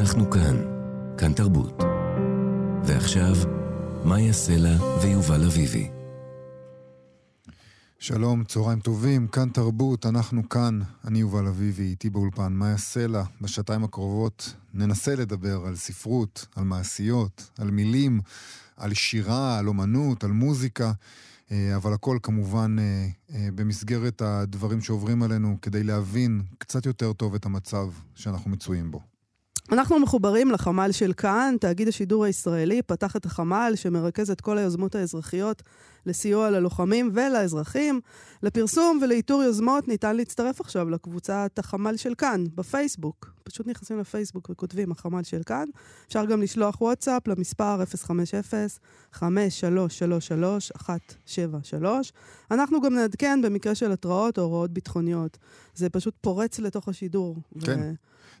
אנחנו כאן, כאן תרבות. ועכשיו, מאיה סלע ויובל אביבי. שלום, צהריים טובים, כאן תרבות, אנחנו כאן, אני יובל אביבי, איתי באולפן, מאיה סלע. בשעתיים הקרובות ננסה לדבר על ספרות, על מעשיות, על מילים, על שירה, על אומנות, על מוזיקה, אה, אבל הכל כמובן אה, אה, במסגרת הדברים שעוברים עלינו כדי להבין קצת יותר טוב את המצב שאנחנו מצויים בו. אנחנו מחוברים לחמ"ל של כאן, תאגיד השידור הישראלי פתח את החמ"ל שמרכז את כל היוזמות האזרחיות לסיוע ללוחמים ולאזרחים. לפרסום ולאיתור יוזמות ניתן להצטרף עכשיו לקבוצת החמ"ל של כאן בפייסבוק. פשוט נכנסים לפייסבוק וכותבים החמ"ל של כאן. אפשר גם לשלוח וואטסאפ למספר 050-5333-173. אנחנו גם נעדכן במקרה של התראות או הוראות ביטחוניות. זה פשוט פורץ לתוך השידור. כן. ו...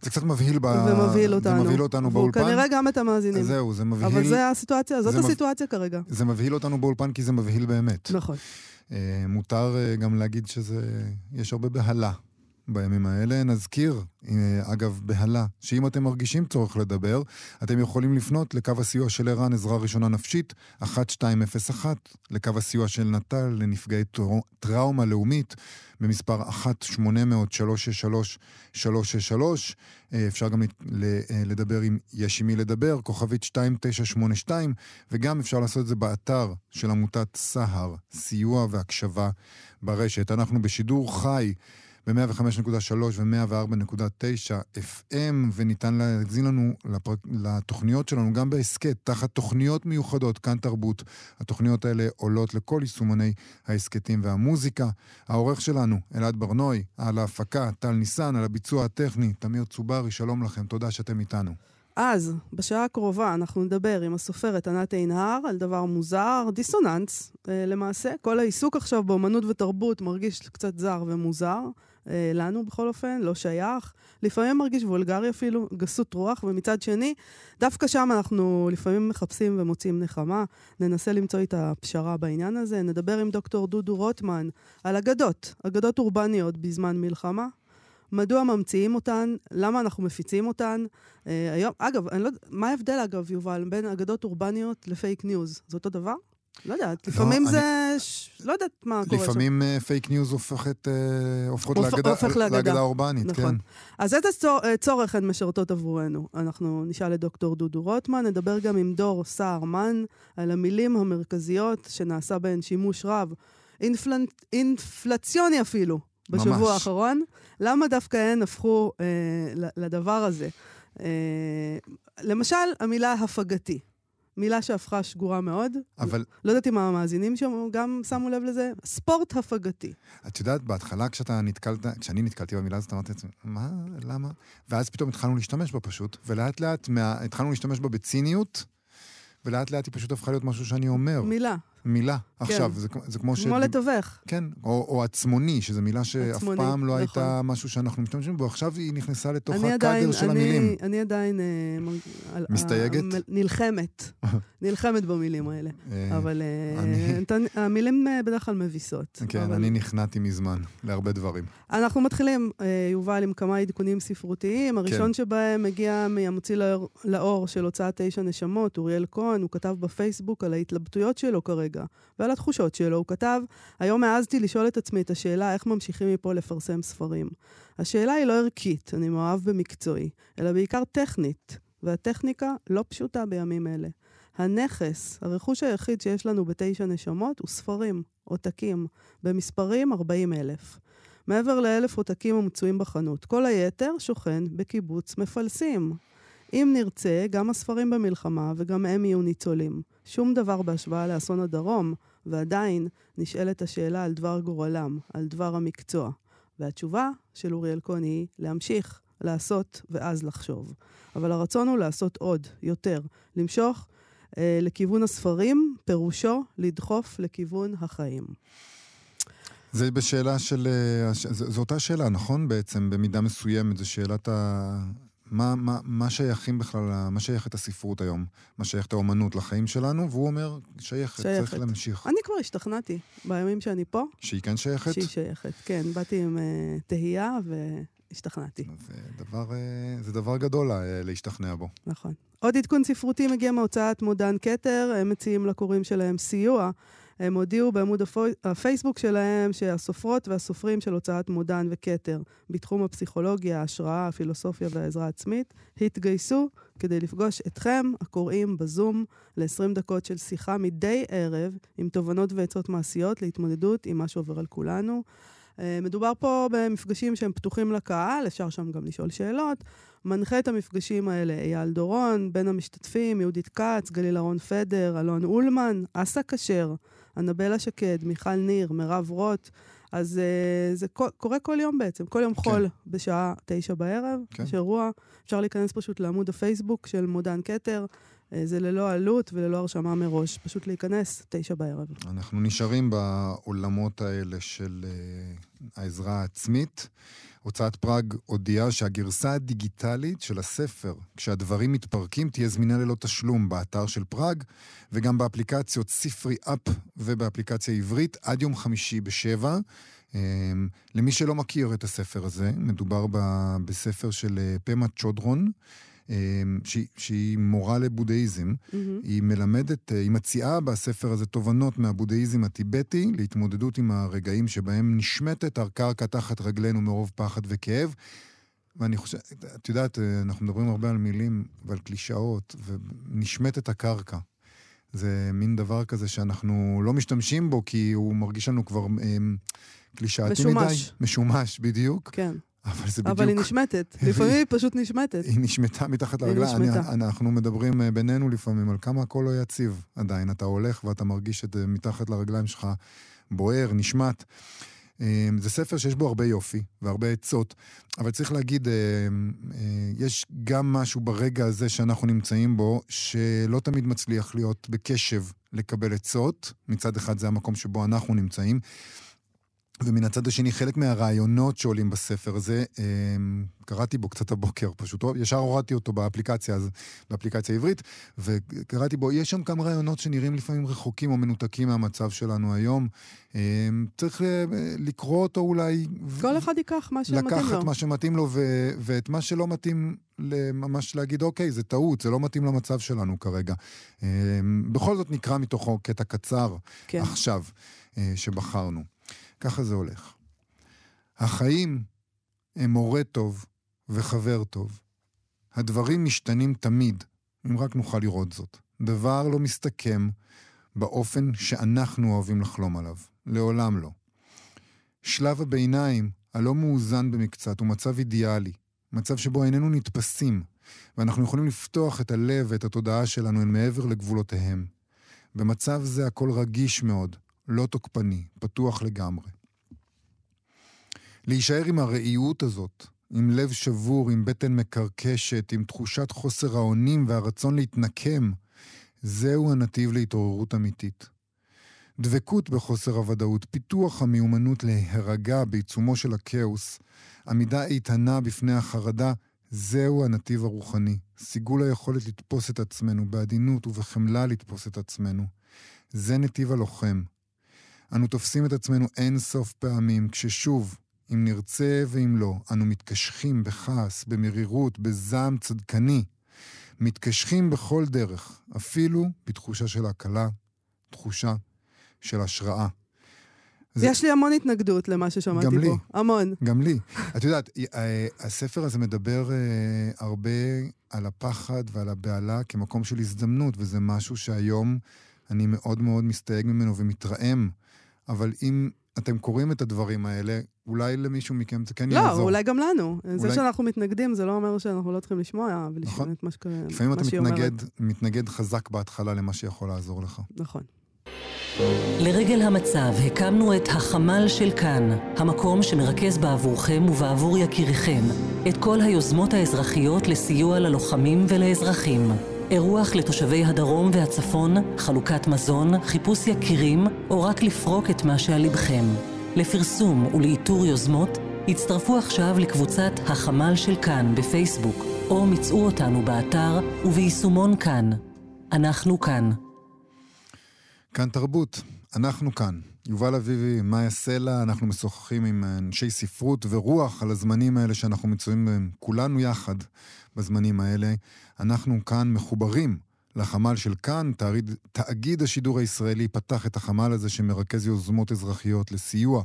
זה קצת מבהיל, ב... ומבהיל אותנו. זה מבהיל אותנו באולפן. וכנראה גם את המאזינים. זהו, זה מבהיל... אבל זה הסיטואציה, זאת הסיטואציה מב... כרגע. זה מבהיל אותנו באולפן כי זה מבהיל באמת. נכון. אה, מותר אה, גם להגיד שזה... יש הרבה בהלה בימים האלה. נזכיר, אה, אגב, בהלה, שאם אתם מרגישים צורך לדבר, אתם יכולים לפנות לקו הסיוע של ער"ן, עזרה ראשונה נפשית, 1201, לקו הסיוע של נט"ל לנפגעי טראומה לאומית. במספר 1-800-363-363. אה, אפשר גם אה, לדבר עם יש עם מי לדבר, כוכבית 2982, וגם אפשר לעשות את זה באתר של עמותת סהר, סיוע והקשבה ברשת. אנחנו בשידור חי. ב-105.3 ו-104.9 FM, וניתן להגזין לנו לפר... לתוכניות שלנו גם בהסכת, תחת תוכניות מיוחדות, כאן תרבות. התוכניות האלה עולות לכל יישומוני ההסכתים והמוזיקה. העורך שלנו, אלעד ברנוי, על ההפקה, טל ניסן, על הביצוע הטכני, תמיר צוברי, שלום לכם, תודה שאתם איתנו. אז, בשעה הקרובה אנחנו נדבר עם הסופרת ענת עינהר על דבר מוזר, דיסוננס אה, למעשה. כל העיסוק עכשיו באמנות ותרבות מרגיש קצת זר ומוזר. אה, לנו בכל אופן, לא שייך. לפעמים מרגיש וולגרי אפילו, גסות רוח, ומצד שני, דווקא שם אנחנו לפעמים מחפשים ומוצאים נחמה. ננסה למצוא איתה פשרה בעניין הזה. נדבר עם דוקטור דודו רוטמן על אגדות, אגדות אורבניות בזמן מלחמה. מדוע ממציאים אותן, למה אנחנו מפיצים אותן. אה, היום, אגב, לא, מה ההבדל, אגב, יובל, בין אגדות אורבניות לפייק ניוז? זה אותו דבר? לא יודעת, לא, לפעמים לא, זה... אני... ש... לא יודעת מה קורה שם. לפעמים פייק אה, ניוז הופכת, אה, הופכות הופ... לאגדה, הופך לאגדה. לאגדה אורבנית, נכון. כן. אז איזה צור, uh, צורך הן משרתות עבורנו? אנחנו נשאל את דוקטור דודו רוטמן, נדבר גם עם דור סהרמן על המילים המרכזיות שנעשה בהן שימוש רב. אינפל... אינפלציוני אפילו, בשבוע ממש. האחרון. למה דווקא הן הפכו uh, לדבר הזה? Uh, למשל, המילה הפגתי. מילה שהפכה שגורה מאוד. אבל... לא יודעת אם המאזינים שם גם שמו לב לזה. ספורט הפגתי. את יודעת, בהתחלה כשאתה נתקלת, כשאני נתקלתי במילה הזאת, אמרתי לעצמי, מה? למה? ואז פתאום התחלנו להשתמש בה פשוט, ולאט לאט מה... התחלנו להשתמש בה בציניות, ולאט לאט היא פשוט הפכה להיות משהו שאני אומר. מילה. מילה. כן. עכשיו, זה, זה כמו ש... כמו לתווך. כן, או, או עצמוני, שזו מילה שאף עצמוני, פעם לא נכון. הייתה משהו שאנחנו משתמשים בו, עכשיו היא נכנסה לתוך הקאדר עדיין, של אני, המילים. אני עדיין... אה, מסתייגת? אה, נלחמת. נלחמת במילים האלה. אה, אבל אה, אני... המילים בדרך כלל מביסות. כן, אבל... אני נכנעתי מזמן להרבה דברים. אנחנו מתחילים, יובל, עם כמה עדכונים ספרותיים. הראשון כן. שבהם מגיע מהמוציא לאור, לאור של הוצאת תשע נשמות, אוריאל כהן, הוא כתב בפייסבוק על ההתלבטויות שלו כרגע. ועל התחושות שלו. הוא כתב, היום העזתי לשאול את עצמי את השאלה איך ממשיכים מפה לפרסם ספרים. השאלה היא לא ערכית, אני מאוהב במקצועי, אלא בעיקר טכנית, והטכניקה לא פשוטה בימים אלה. הנכס, הרכוש היחיד שיש לנו בתשע נשמות, הוא ספרים, עותקים, במספרים 40 אלף. מעבר לאלף עותקים המצויים בחנות. כל היתר שוכן בקיבוץ מפלסים. אם נרצה, גם הספרים במלחמה וגם הם יהיו ניצולים. שום דבר בהשוואה לאסון הדרום, ועדיין נשאלת השאלה על דבר גורלם, על דבר המקצוע. והתשובה של אוריאל כהן היא להמשיך, לעשות ואז לחשוב. אבל הרצון הוא לעשות עוד, יותר, למשוך אה, לכיוון הספרים, פירושו לדחוף לכיוון החיים. זה בשאלה של... אה, זו אותה שאלה, נכון? בעצם, במידה מסוימת, זו שאלת ה... מה, מה, מה שייכים בכלל, מה שייכת הספרות היום? מה שייכת האומנות לחיים שלנו? והוא אומר, שייכת, שייכת. צריך להמשיך. אני כבר השתכנעתי בימים שאני פה. שהיא כן שייכת? שהיא שייכת, כן. באתי עם uh, תהייה, השתכנעתי. זה דבר, אה, זה דבר גדול אה, להשתכנע בו. נכון. עוד עדכון ספרותי מגיע מהוצאת מודן כתר, הם מציעים לקוראים שלהם סיוע. הם הודיעו בעמוד הפייסבוק שלהם שהסופרות והסופרים של הוצאת מודן וכתר בתחום הפסיכולוגיה, ההשראה, הפילוסופיה והעזרה העצמית התגייסו כדי לפגוש אתכם, הקוראים, בזום, ל-20 דקות של שיחה מדי ערב עם תובנות ועצות מעשיות להתמודדות עם מה שעובר על כולנו. אה, מדובר פה במפגשים שהם פתוחים לקהל, אפשר שם גם לשאול שאלות. מנחה את המפגשים האלה אייל דורון, בין המשתתפים, יהודית כץ, גליל אהרון פדר, אלון אולמן, אסא כשר, אנבלה שקד, מיכל ניר, מירב רוט. אז uh, זה קורה כל יום בעצם, כל יום כן. חול בשעה תשע בערב, כן. יש אירוע. אפשר להיכנס פשוט לעמוד הפייסבוק של מודן כתר. Uh, זה ללא עלות וללא הרשמה מראש, פשוט להיכנס, תשע בערב. אנחנו נשארים בעולמות האלה של uh, העזרה העצמית. הוצאת פראג הודיעה שהגרסה הדיגיטלית של הספר, כשהדברים מתפרקים, תהיה זמינה ללא תשלום באתר של פראג, וגם באפליקציות ספרי אפ ובאפליקציה עברית עד יום חמישי בשבע. אמ, למי שלא מכיר את הספר הזה, מדובר בספר של אה, פמה צ'ודרון. אמ, שהיא, שהיא מורה לבודהיזם. Mm-hmm. היא מלמדת, אה, היא מציעה בספר הזה תובנות מהבודהיזם הטיבטי להתמודדות עם הרגעים שבהם נשמטת הקרקע תחת רגלינו מרוב פחד וכאב. ואני חושב, את יודעת, אה, אנחנו מדברים הרבה על מילים ועל קלישאות, ונשמטת הקרקע. זה מין דבר כזה שאנחנו לא משתמשים בו, כי הוא מרגיש לנו כבר אה, קלישאתי מדי. משומש. משומש, בדיוק. כן. אבל זה בדיוק... אבל היא נשמטת. לפעמים היא פשוט נשמטת. היא נשמטה מתחת לרגליים. אנחנו מדברים אה, בינינו לפעמים על כמה הכל לא יציב עדיין. אתה הולך ואתה מרגיש את זה מתחת לרגליים שלך בוער, נשמט. אה, זה ספר שיש בו הרבה יופי והרבה עצות, אבל צריך להגיד, אה, יש גם משהו ברגע הזה שאנחנו נמצאים בו, שלא תמיד מצליח להיות בקשב לקבל עצות. מצד אחד זה המקום שבו אנחנו נמצאים. ומן הצד השני, חלק מהרעיונות שעולים בספר הזה, אמ, קראתי בו קצת הבוקר, פשוט ישר הורדתי אותו באפליקציה, אז, באפליקציה העברית, וקראתי בו, יש שם כמה רעיונות שנראים לפעמים רחוקים או מנותקים מהמצב שלנו היום. אמ, צריך לקרוא אותו אולי... כל אחד ייקח מה שמתאים לו. לקחת מה שמתאים לו, ו- ואת מה שלא מתאים, ממש להגיד, אוקיי, זה טעות, זה לא מתאים למצב שלנו כרגע. בכל זאת נקרא מתוכו קטע קצר כן. עכשיו, אה, שבחרנו. ככה זה הולך. החיים הם מורה טוב וחבר טוב. הדברים משתנים תמיד, אם רק נוכל לראות זאת. דבר לא מסתכם באופן שאנחנו אוהבים לחלום עליו. לעולם לא. שלב הביניים, הלא מאוזן במקצת, הוא מצב אידיאלי. מצב שבו איננו נתפסים, ואנחנו יכולים לפתוח את הלב ואת התודעה שלנו אל מעבר לגבולותיהם. במצב זה הכל רגיש מאוד, לא תוקפני, פתוח לגמרי. להישאר עם הראיות הזאת, עם לב שבור, עם בטן מקרקשת, עם תחושת חוסר האונים והרצון להתנקם, זהו הנתיב להתעוררות אמיתית. דבקות בחוסר הוודאות, פיתוח המיומנות להירגע בעיצומו של הכאוס, עמידה איתנה בפני החרדה, זהו הנתיב הרוחני. סיגול היכולת לתפוס את עצמנו, בעדינות ובחמלה לתפוס את עצמנו. זה נתיב הלוחם. אנו תופסים את עצמנו אין סוף פעמים, כששוב, אם נרצה ואם לא, אנו מתקשחים בכעס, במרירות, בזעם צדקני. מתקשחים בכל דרך, אפילו בתחושה של הקלה, תחושה של השראה. זה... יש לי המון התנגדות למה ששמעתי גם. לי. המון. גם לי. את יודעת, אה, הספר הזה מדבר אה, הרבה על הפחד ועל הבהלה כמקום של הזדמנות, וזה משהו שהיום אני מאוד מאוד מסתייג ממנו ומתרעם. אבל אם אתם קוראים את הדברים האלה, אולי למישהו מכם זה כן לא, יעזור. לא, אולי גם לנו. אולי... זה שאנחנו מתנגדים, זה לא אומר שאנחנו לא צריכים לשמוע ולשמוע נכון. את מה שקורה. לפעמים אתה מתנגד, מתנגד חזק בהתחלה למה שיכול לעזור לך. נכון. לרגל המצב הקמנו את החמ"ל של כאן, המקום שמרכז בעבורכם ובעבור יקיריכם את כל היוזמות האזרחיות לסיוע ללוחמים ולאזרחים. אירוח לתושבי הדרום והצפון, חלוקת מזון, חיפוש יקירים, או רק לפרוק את מה שעל לבכם. לפרסום ולאיתור יוזמות, הצטרפו עכשיו לקבוצת החמ"ל של כאן בפייסבוק, או מצאו אותנו באתר וביישומון כאן. אנחנו כאן. כאן תרבות, אנחנו כאן. יובל אביבי, מאיה סלע, אנחנו משוחחים עם אנשי ספרות ורוח על הזמנים האלה שאנחנו מצויים בהם, כולנו יחד בזמנים האלה. אנחנו כאן מחוברים לחמ"ל של כאן, תאגיד, תאגיד השידור הישראלי פתח את החמ"ל הזה שמרכז יוזמות אזרחיות לסיוע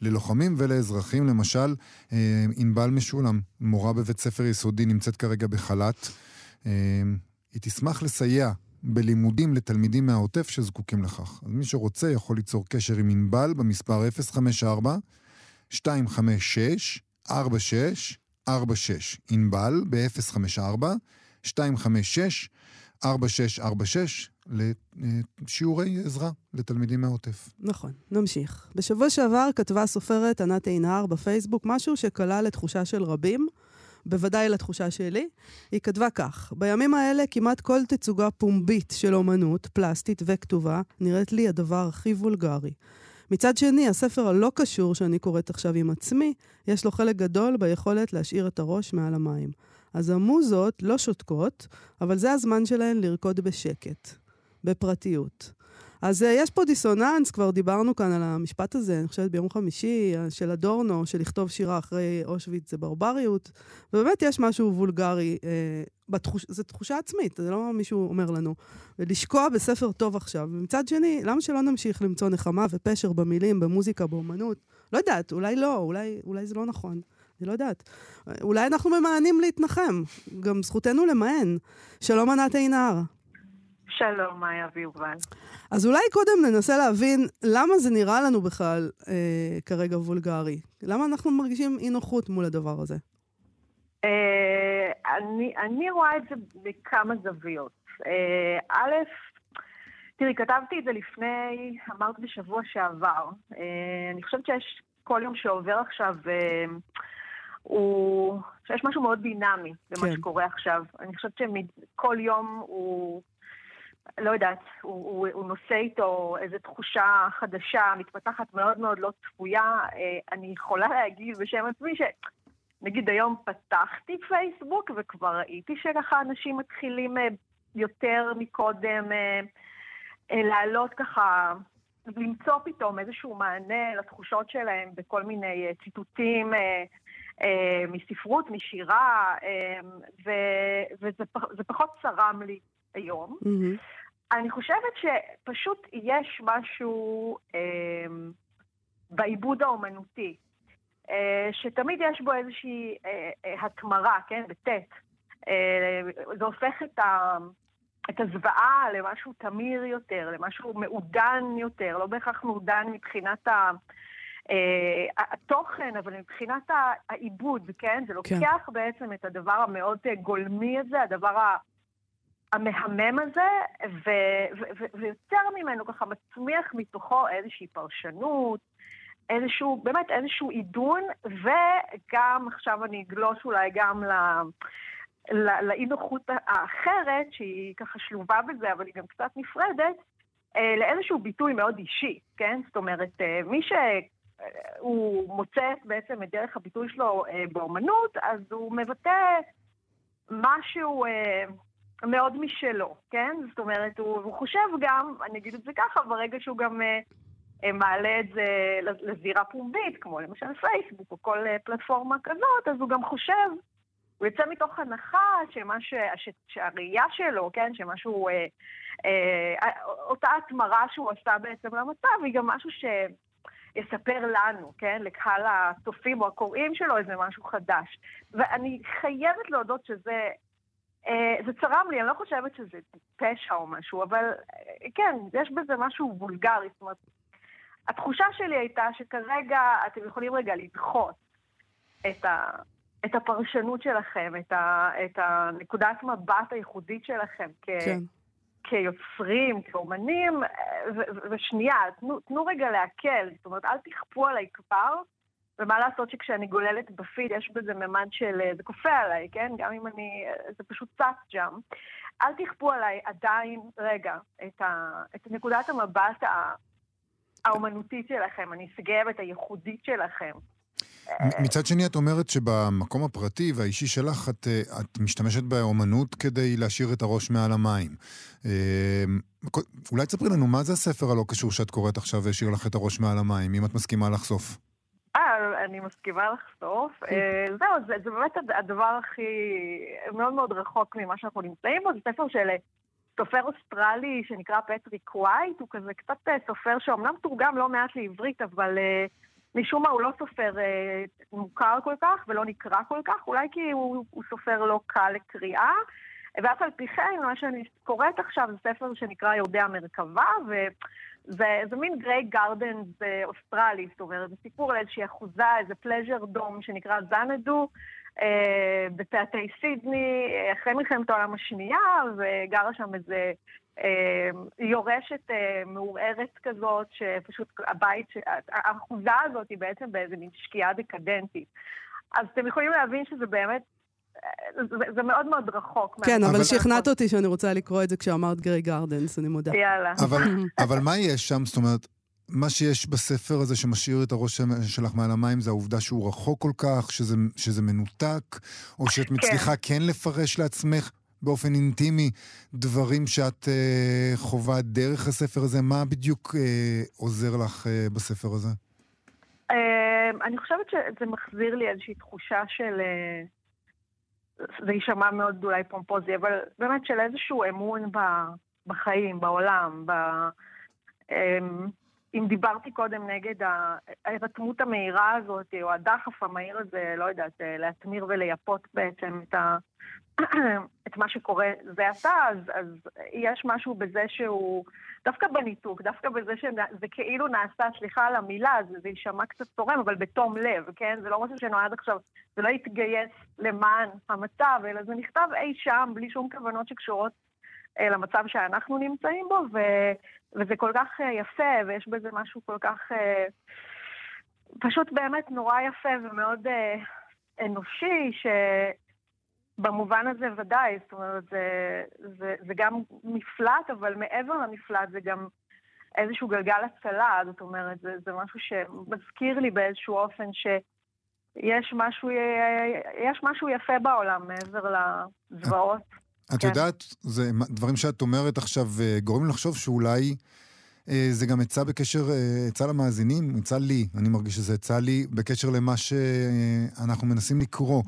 ללוחמים ולאזרחים. למשל, אה, ענבל משולם, מורה בבית ספר יסודי, נמצאת כרגע בחל"ת. אה, היא תשמח לסייע בלימודים לתלמידים מהעוטף שזקוקים לכך. אז מי שרוצה יכול ליצור קשר עם ענבל במספר 054 256 4646 ענבל ב-054 256 4646 לשיעורי עזרה לתלמידים מהעוטף. נכון, נמשיך. בשבוע שעבר כתבה הסופרת ענת עינהר בפייסבוק משהו שכלל לתחושה של רבים, בוודאי לתחושה שלי. היא כתבה כך: בימים האלה כמעט כל תצוגה פומבית של אומנות, פלסטית וכתובה, נראית לי הדבר הכי וולגרי. מצד שני, הספר הלא קשור שאני קוראת עכשיו עם עצמי, יש לו חלק גדול ביכולת להשאיר את הראש מעל המים. אז המוזות לא שותקות, אבל זה הזמן שלהן לרקוד בשקט, בפרטיות. אז uh, יש פה דיסוננס, כבר דיברנו כאן על המשפט הזה, אני חושבת ביום חמישי, uh, של אדורנו, של לכתוב שירה אחרי אושוויץ זה ברבריות, ובאמת יש משהו וולגרי, uh, בתחוש, זו תחושה עצמית, זה לא מישהו אומר לנו. ולשקוע בספר טוב עכשיו. ומצד שני, למה שלא נמשיך למצוא נחמה ופשר במילים, במוזיקה, באומנות? לא יודעת, אולי לא, אולי, אולי זה לא נכון. אני לא יודעת. אולי אנחנו ממאנים להתנחם, גם זכותנו למאן. שלום ענת עינהר. שלום, מאיה ויובל. אז אולי קודם ננסה להבין למה זה נראה לנו בכלל אה, כרגע וולגרי. למה אנחנו מרגישים אי נוחות מול הדבר הזה? אה, אני, אני רואה את זה בכמה זוויות. אה, א', תראי, כתבתי את זה לפני, אמרת בשבוע שעבר. אה, אני חושבת שיש כל יום שעובר עכשיו... אה, הוא, שיש משהו מאוד דינמי במה כן. שקורה עכשיו. אני חושבת שכל יום הוא, לא יודעת, הוא, הוא, הוא נושא איתו איזו תחושה חדשה, מתפתחת מאוד מאוד לא צפויה. אה, אני יכולה להגיד בשם עצמי ש... נגיד היום פתחתי פייסבוק וכבר ראיתי שככה אנשים מתחילים אה, יותר מקודם אה, לעלות ככה, למצוא פתאום איזשהו מענה לתחושות שלהם בכל מיני ציטוטים מספרות, משירה, וזה פחות צרם לי היום. Mm-hmm. אני חושבת שפשוט יש משהו אה, בעיבוד האומנותי, אה, שתמיד יש בו איזושהי אה, אה, התמרה, כן, בטית. אה, זה הופך את, ה, את הזוועה למשהו תמיר יותר, למשהו מעודן יותר, לא בהכרח מעודן מבחינת ה... אה, התוכן, אבל מבחינת העיבוד, כן? זה לוקח כן. בעצם את הדבר המאוד גולמי הזה, הדבר המהמם הזה, ויוצר ממנו ככה, מצמיח מתוכו איזושהי פרשנות, איזשהו, באמת איזשהו עידון, וגם, עכשיו אני אגלוש אולי גם ל... לאי נוחות האחרת, שהיא ככה שלובה בזה, אבל היא גם קצת נפרדת, אה, לאיזשהו ביטוי מאוד אישי, כן? זאת אומרת, מי ש... הוא מוצא בעצם את דרך הביטוי שלו אה, באומנות, אז הוא מבטא משהו אה, מאוד משלו, כן? זאת אומרת, הוא, הוא חושב גם, אני אגיד את זה ככה, ברגע שהוא גם אה, מעלה את זה לזירה פומבית, כמו למשל פייסבוק או כל אה, פלטפורמה כזאת, אז הוא גם חושב, הוא יוצא מתוך הנחה שמה ש, ש, שהראייה שלו, כן, שמשהו, אה, אה, אותה התמרה שהוא עשה בעצם למצב, היא גם משהו ש... יספר לנו, כן, לקהל הצופים או הקוראים שלו איזה משהו חדש. ואני חייבת להודות שזה, זה צרם לי, אני לא חושבת שזה פשע או משהו, אבל אה, כן, יש בזה משהו וולגרי, זאת אומרת, התחושה שלי הייתה שכרגע אתם יכולים רגע לדחות את, ה, את הפרשנות שלכם, את, ה, את הנקודת מבט הייחודית שלכם כ... כן. כיוצרים, כאומנים, ושנייה, תנו, תנו רגע להקל, זאת אומרת, אל תכפו עליי כבר, ומה לעשות שכשאני גוללת בפיד יש בזה ממד של, זה כופה עליי, כן? גם אם אני, זה פשוט צץ שם. אל תכפו עליי עדיין, רגע, את, ה, את נקודת המבט האומנותית שלכם, הנשגבת, הייחודית שלכם. מצד שני, את אומרת שבמקום הפרטי והאישי שלך, את, אה, את משתמשת באומנות כדי להשאיר את הראש מעל המים. אה, אולי תספרי לנו, מה זה הספר הלא קשור שאת קוראת עכשיו והשאיר לך את הראש מעל המים, אם את מסכימה לחשוף? אה, אני מסכימה לחשוף. זהו, זה, זה באמת הדבר הכי מאוד מאוד רחוק ממה שאנחנו נמצאים בו. זה ספר של סופר אוסטרלי שנקרא פטריק ווייט, הוא כזה קצת סופר שאומנם תורגם לא מעט לעברית, אבל... משום מה הוא לא סופר אה, מוכר כל כך ולא נקרא כל כך, אולי כי הוא, הוא סופר לא קל לקריאה. ואף על פי כן, מה שאני קוראת עכשיו זה ספר שנקרא יורדי המרכבה, וזה מין Grey Garden אוסטרלי, זאת אומרת, זה סיפור על איזושהי אחוזה, איזה pleasure dome שנקרא Xanadu, אה, בפאתי סידני, אחרי מלחמת העולם השנייה, וגרה שם איזה אה, יורשת אה, מעורערת כזאת, שפשוט הבית, האחוזה הזאת היא בעצם באיזה מין שקיעה דקדנטית. אז אתם יכולים להבין שזה באמת אה, זה, זה מאוד מאוד רחוק. כן, אבל, שכנעת אותי שאני רוצה לקרוא את זה כשאמרת גרי גרדנס, אני מודה. יאללה. אבל, אבל מה יש שם? זאת אומרת, מה שיש בספר הזה שמשאיר את הראש שלך מעל המים זה העובדה שהוא רחוק כל כך, שזה, שזה מנותק, או שאת כן. מצליחה כן, כן לפרש לעצמך באופן אינטימי דברים שאת אה, חווה דרך הספר הזה? מה בדיוק אה, עוזר לך אה, בספר הזה? אה, אני חושבת שזה מחזיר לי איזושהי תחושה של... אה, זה יישמע מאוד אולי פומפוזי, אבל באמת של איזשהו אמון ב, בחיים, בעולם, ב... אה, אם דיברתי קודם נגד ההירתמות המהירה הזאת, או הדחף המהיר הזה, לא יודעת, להטמיר ולייפות בעצם את, ה, את מה שקורה זה עתה, אז, אז יש משהו בזה שהוא, דווקא בניתוק, דווקא בזה שזה כאילו נעשה, סליחה על המילה, זה, זה יישמע קצת צורם, אבל בתום לב, כן? זה לא משהו שנועד עכשיו, זה לא יתגייס למען המצב, אלא זה נכתב אי שם, בלי שום כוונות שקשורות אה, למצב שאנחנו נמצאים בו, ו, וזה כל כך אה, יפה, ויש בזה משהו כל כך... אה, פשוט באמת נורא יפה ומאוד אנושי, ש... במובן הזה ודאי, זאת אומרת, זה, זה, זה גם מפלט, אבל מעבר למפלט זה גם איזשהו גלגל הצלה, זאת אומרת, זה, זה משהו שמזכיר לי באיזשהו אופן שיש משהו, יש משהו יפה בעולם מעבר לזוועות. את כן. יודעת, זה דברים שאת אומרת עכשיו אה, גורמים לחשוב שאולי... אה, זה גם עצה בקשר, אה, עצה למאזינים, עצה לי, אני מרגיש שזה עצה לי בקשר למה שאנחנו מנסים לקרוא.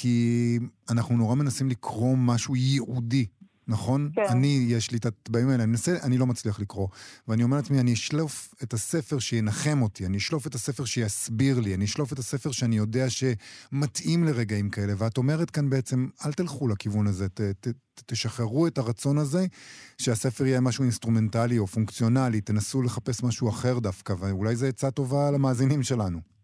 כי אנחנו נורא מנסים לקרוא משהו ייעודי, נכון? כן. אני, יש לי את הטבעים האלה, אני מנסה, אני לא מצליח לקרוא. ואני אומר לעצמי, אני אשלוף את הספר שינחם אותי, אני אשלוף את הספר שיסביר לי, אני אשלוף את הספר שאני יודע שמתאים לרגעים כאלה. ואת אומרת כאן בעצם, אל תלכו לכיוון הזה, ת, ת, ת, תשחררו את הרצון הזה, שהספר יהיה משהו אינסטרומנטלי או פונקציונלי, תנסו לחפש משהו אחר דווקא, ואולי זו עצה טובה למאזינים שלנו.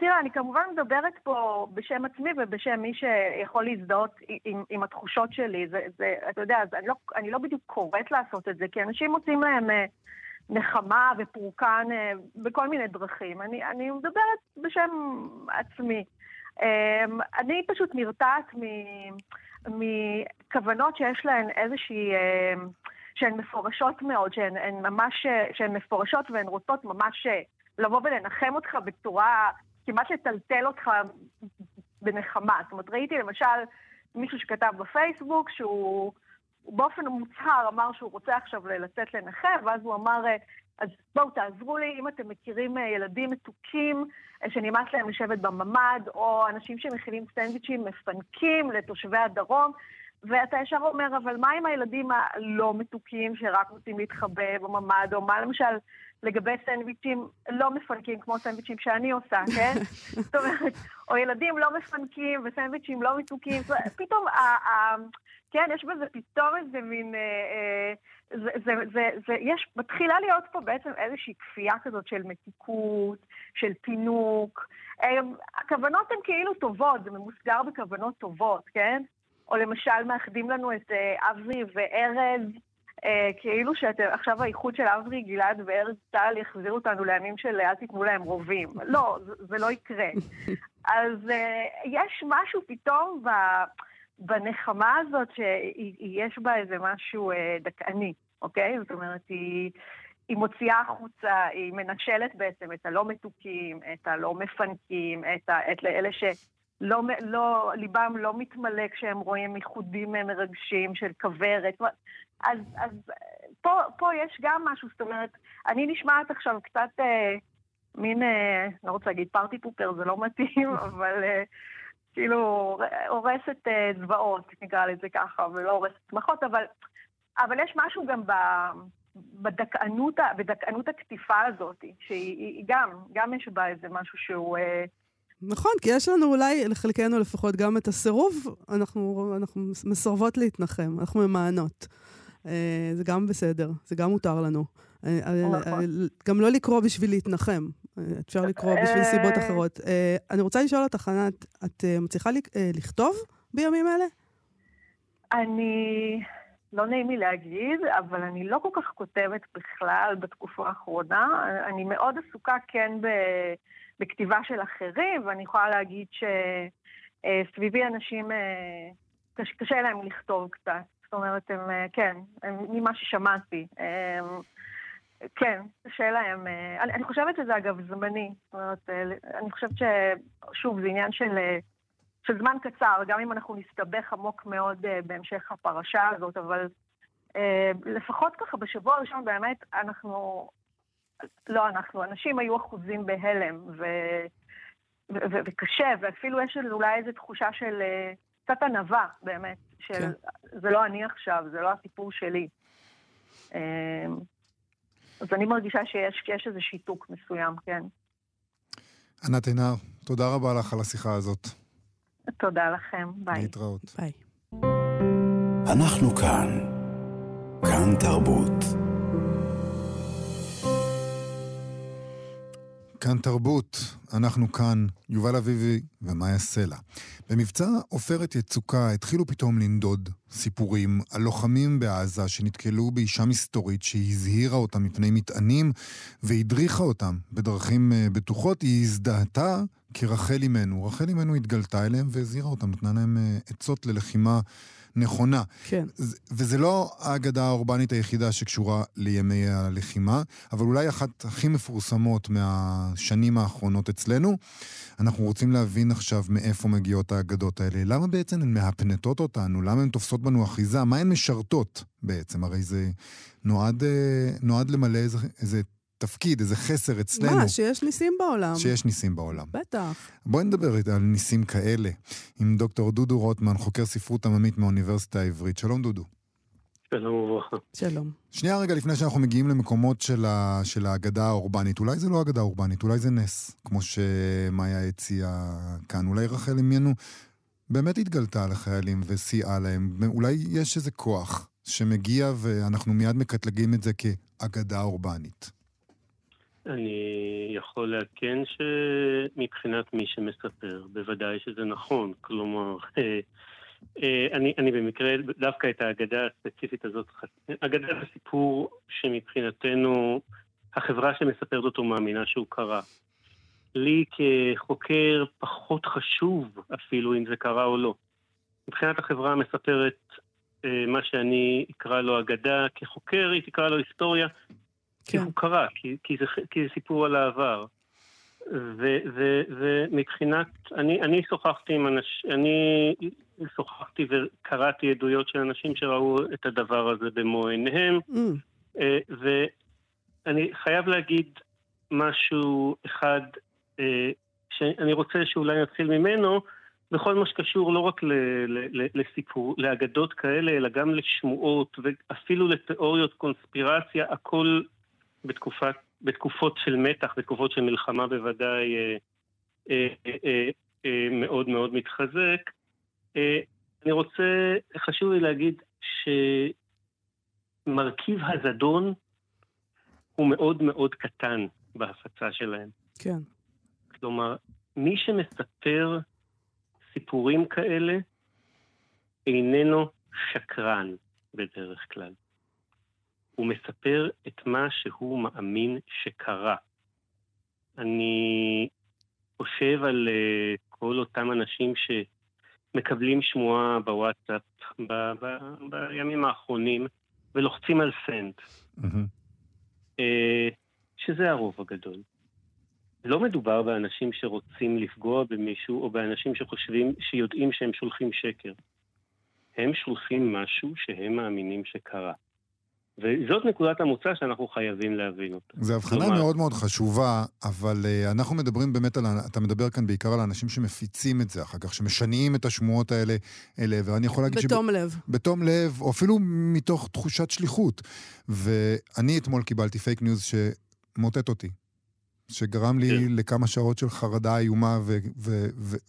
תראה, אני כמובן מדברת פה בשם עצמי ובשם מי שיכול להזדהות עם, עם התחושות שלי. זה, זה, אתה יודע, אני לא, אני לא בדיוק קוראת לעשות את זה, כי אנשים מוצאים להם אה, נחמה ופורקן אה, בכל מיני דרכים. אני, אני מדברת בשם עצמי. אמ, אני פשוט נרתעת מכוונות שיש להן איזושהי... אה, שהן מפורשות מאוד, שהן ממש, שהן מפורשות והן רוצות ממש לבוא ולנחם אותך בצורה, כמעט לטלטל אותך בנחמה. זאת אומרת, ראיתי למשל מישהו שכתב בפייסבוק שהוא באופן מוצהר אמר שהוא רוצה עכשיו לצאת לנחם, ואז הוא אמר, אז בואו תעזרו לי, אם אתם מכירים אה, ילדים מתוקים אה, שנמאס להם לשבת בממ"ד, או אנשים שמכינים סנדוויצ'ים מפנקים לתושבי הדרום, ואתה ישר אומר, אבל מה עם הילדים הלא מתוקים שרק רוצים להתחבא בממ"ד, או מה למשל לגבי סנדוויצ'ים לא מפנקים כמו סנדוויצ'ים שאני עושה, כן? זאת אומרת, או ילדים לא מפנקים וסנדוויצ'ים לא מתוקים, פתאום, כן, יש בזה פתאום איזה מין, אה, אה, זה, זה, זה, זה, יש, מתחילה להיות פה בעצם איזושהי כפייה כזאת של מתיקות, של פינוק. הכוונות הן כאילו טובות, זה ממוסגר בכוונות טובות, כן? או למשל מאחדים לנו את אברי וארז. אה, כאילו שעכשיו האיחוד של אברי גלעד וארץ צה"ל יחזיר אותנו לימים של אל תיתנו להם רובים. לא, זה, לא יקרה. אז אה, יש משהו פתאום בנחמה הזאת שיש בה איזה משהו אה, דכאני, אוקיי? זאת אומרת, היא... היא מוציאה החוצה, היא מנשלת בעצם את הלא מתוקים, את הלא מפנקים, את, ה, את אלה שלא, לא, ליבם לא מתמלא כשהם רואים איחודים מרגשים של כוורת. אז, אז פה, פה יש גם משהו, זאת אומרת, אני נשמעת עכשיו קצת אה, מין, אה, לא רוצה להגיד פארטי פופר, זה לא מתאים, אבל אה, כאילו הורסת אה, זוועות, נקרא לזה ככה, ולא הורסת שמחות, אבל, אבל יש משהו גם ב... בדכאנות, בדכאנות הקטיפה הזאת, שהיא גם, גם יש בה איזה משהו שהוא... אה, נכון, כי יש לנו אולי, לחלקנו לפחות, גם את הסירוב, אנחנו, אנחנו מסרבות להתנחם, אנחנו ממענות. אה, זה גם בסדר, זה גם מותר לנו. אה, נכון. גם לא לקרוא בשביל להתנחם, אפשר לקרוא בשביל סיבות אחרות. אני רוצה לשאול אותך, ענת, את מצליחה לכתוב בימים אלה? אני... לא נעים לי להגיד, אבל אני לא כל כך כותבת בכלל בתקופה האחרונה. אני מאוד עסוקה כן בכתיבה של אחרים, ואני יכולה להגיד שסביבי אנשים, אה, קשה להם לכתוב קצת. זאת אומרת, הם, אה, כן, הם, ממה ששמעתי. הם, כן, קשה להם. אה, אני, אני חושבת שזה אגב זמני. זאת אומרת, אני חושבת ששוב, זה עניין של... של זמן קצר, גם אם אנחנו נסתבך עמוק מאוד בהמשך הפרשה הזאת, אבל לפחות ככה בשבוע הראשון באמת אנחנו, לא אנחנו, אנשים היו אחוזים בהלם, ו, ו, ו, וקשה, ואפילו יש אולי איזו תחושה של uh, קצת ענווה באמת, של כן. זה לא אני עכשיו, זה לא הסיפור שלי. Uh, אז אני מרגישה שיש, שיש איזה שיתוק מסוים, כן. ענת עינר, תודה רבה לך על השיחה הזאת. תודה לכם, ביי. להתראות. ביי. אנחנו כאן. כאן תרבות. כאן תרבות, אנחנו כאן, יובל אביבי ומאיה סלע. במבצע עופרת יצוקה התחילו פתאום לנדוד סיפורים על לוחמים בעזה שנתקלו באישה מסתורית שהזהירה אותם מפני מטענים והדריכה אותם בדרכים אה, בטוחות. היא הזדהתה כרחל אימנו. רחל אימנו התגלתה אליהם והזהירה אותם, נתנה להם אה, עצות ללחימה נכונה. כן. וזה לא האגדה האורבנית היחידה שקשורה לימי הלחימה, אבל אולי אחת הכי מפורסמות מהשנים האחרונות אצלנו. אנחנו רוצים להבין עכשיו מאיפה מגיעות האגדות האלה. למה בעצם הן מהפנטות אותנו? למה הן תופסות בנו אחיזה? מה הן משרתות בעצם? הרי זה נועד, אה, נועד למלא איזה, איזה תפקיד, איזה חסר אצלנו. מה, שיש ניסים בעולם. שיש ניסים בעולם. בטח. בואי נדבר על ניסים כאלה עם דוקטור דודו רוטמן, חוקר ספרות עממית מהאוניברסיטה העברית. שלום דודו. שלום וברכה. שלום. שנייה רגע לפני שאנחנו מגיעים למקומות של, ה, של האגדה האורבנית. אולי זה לא אגדה אורבנית, אולי זה נס, כמו שמאיה הציעה כאן. אולי רחל אמיינו באמת התגלתה לחיילים וסייעה להם. אולי יש איזה כוח שמגיע ואנחנו מיד מקטלגים את זה כאגדה אורבנית. אני יכול לעדכן שמבחינת מי שמספר, בוודאי שזה נכון. כלומר, אה, אה, אני, אני במקרה, דווקא את האגדה הספציפית הזאת, אגדה זה סיפור שמבחינתנו, החברה שמספרת אותו מאמינה שהוא קרה. לי כחוקר פחות חשוב אפילו אם זה קרה או לא. מבחינת החברה המספרת אה, מה שאני אקרא לו אגדה, כחוקר היא תקרא לו היסטוריה. כי הוא קרה, כי, כי, זה, כי זה סיפור על העבר. ו, ו, ומבחינת, אני, אני שוחחתי עם אנשים, אני שוחחתי וקראתי עדויות של אנשים שראו את הדבר הזה במו עיניהם, mm. אה, ואני חייב להגיד משהו אחד אה, שאני רוצה שאולי נתחיל ממנו, בכל מה שקשור לא רק ל, ל, ל, לסיפור, לאגדות כאלה, אלא גם לשמועות ואפילו לתיאוריות קונספירציה, הכל בתקופת, בתקופות של מתח, בתקופות של מלחמה בוודאי אה, אה, אה, אה, מאוד מאוד מתחזק. אה, אני רוצה, חשוב לי להגיד שמרכיב הזדון הוא מאוד מאוד קטן בהפצה שלהם. כן. כלומר, מי שמספר סיפורים כאלה איננו שקרן בדרך כלל. הוא מספר את מה שהוא מאמין שקרה. אני חושב על uh, כל אותם אנשים שמקבלים שמועה בוואטסאפ ב- ב- בימים האחרונים ולוחצים על סנד. Mm-hmm. שזה הרוב הגדול. לא מדובר באנשים שרוצים לפגוע במישהו, או באנשים שחושבים, שיודעים שהם שולחים שקר. הם שולחים משהו שהם מאמינים שקרה. וזאת נקודת המוצא שאנחנו חייבים להבין אותה. זו הבחנה כלומר... מאוד מאוד חשובה, אבל אה, אנחנו מדברים באמת על, אתה מדבר כאן בעיקר על האנשים שמפיצים את זה אחר כך, שמשנעים את השמועות האלה אלה, ואני יכול להגיד... בתום שב... לב. בתום לב, או אפילו מתוך תחושת שליחות. ואני אתמול קיבלתי פייק ניוז שמוטט אותי. שגרם לי כן. לכמה שעות של חרדה איומה,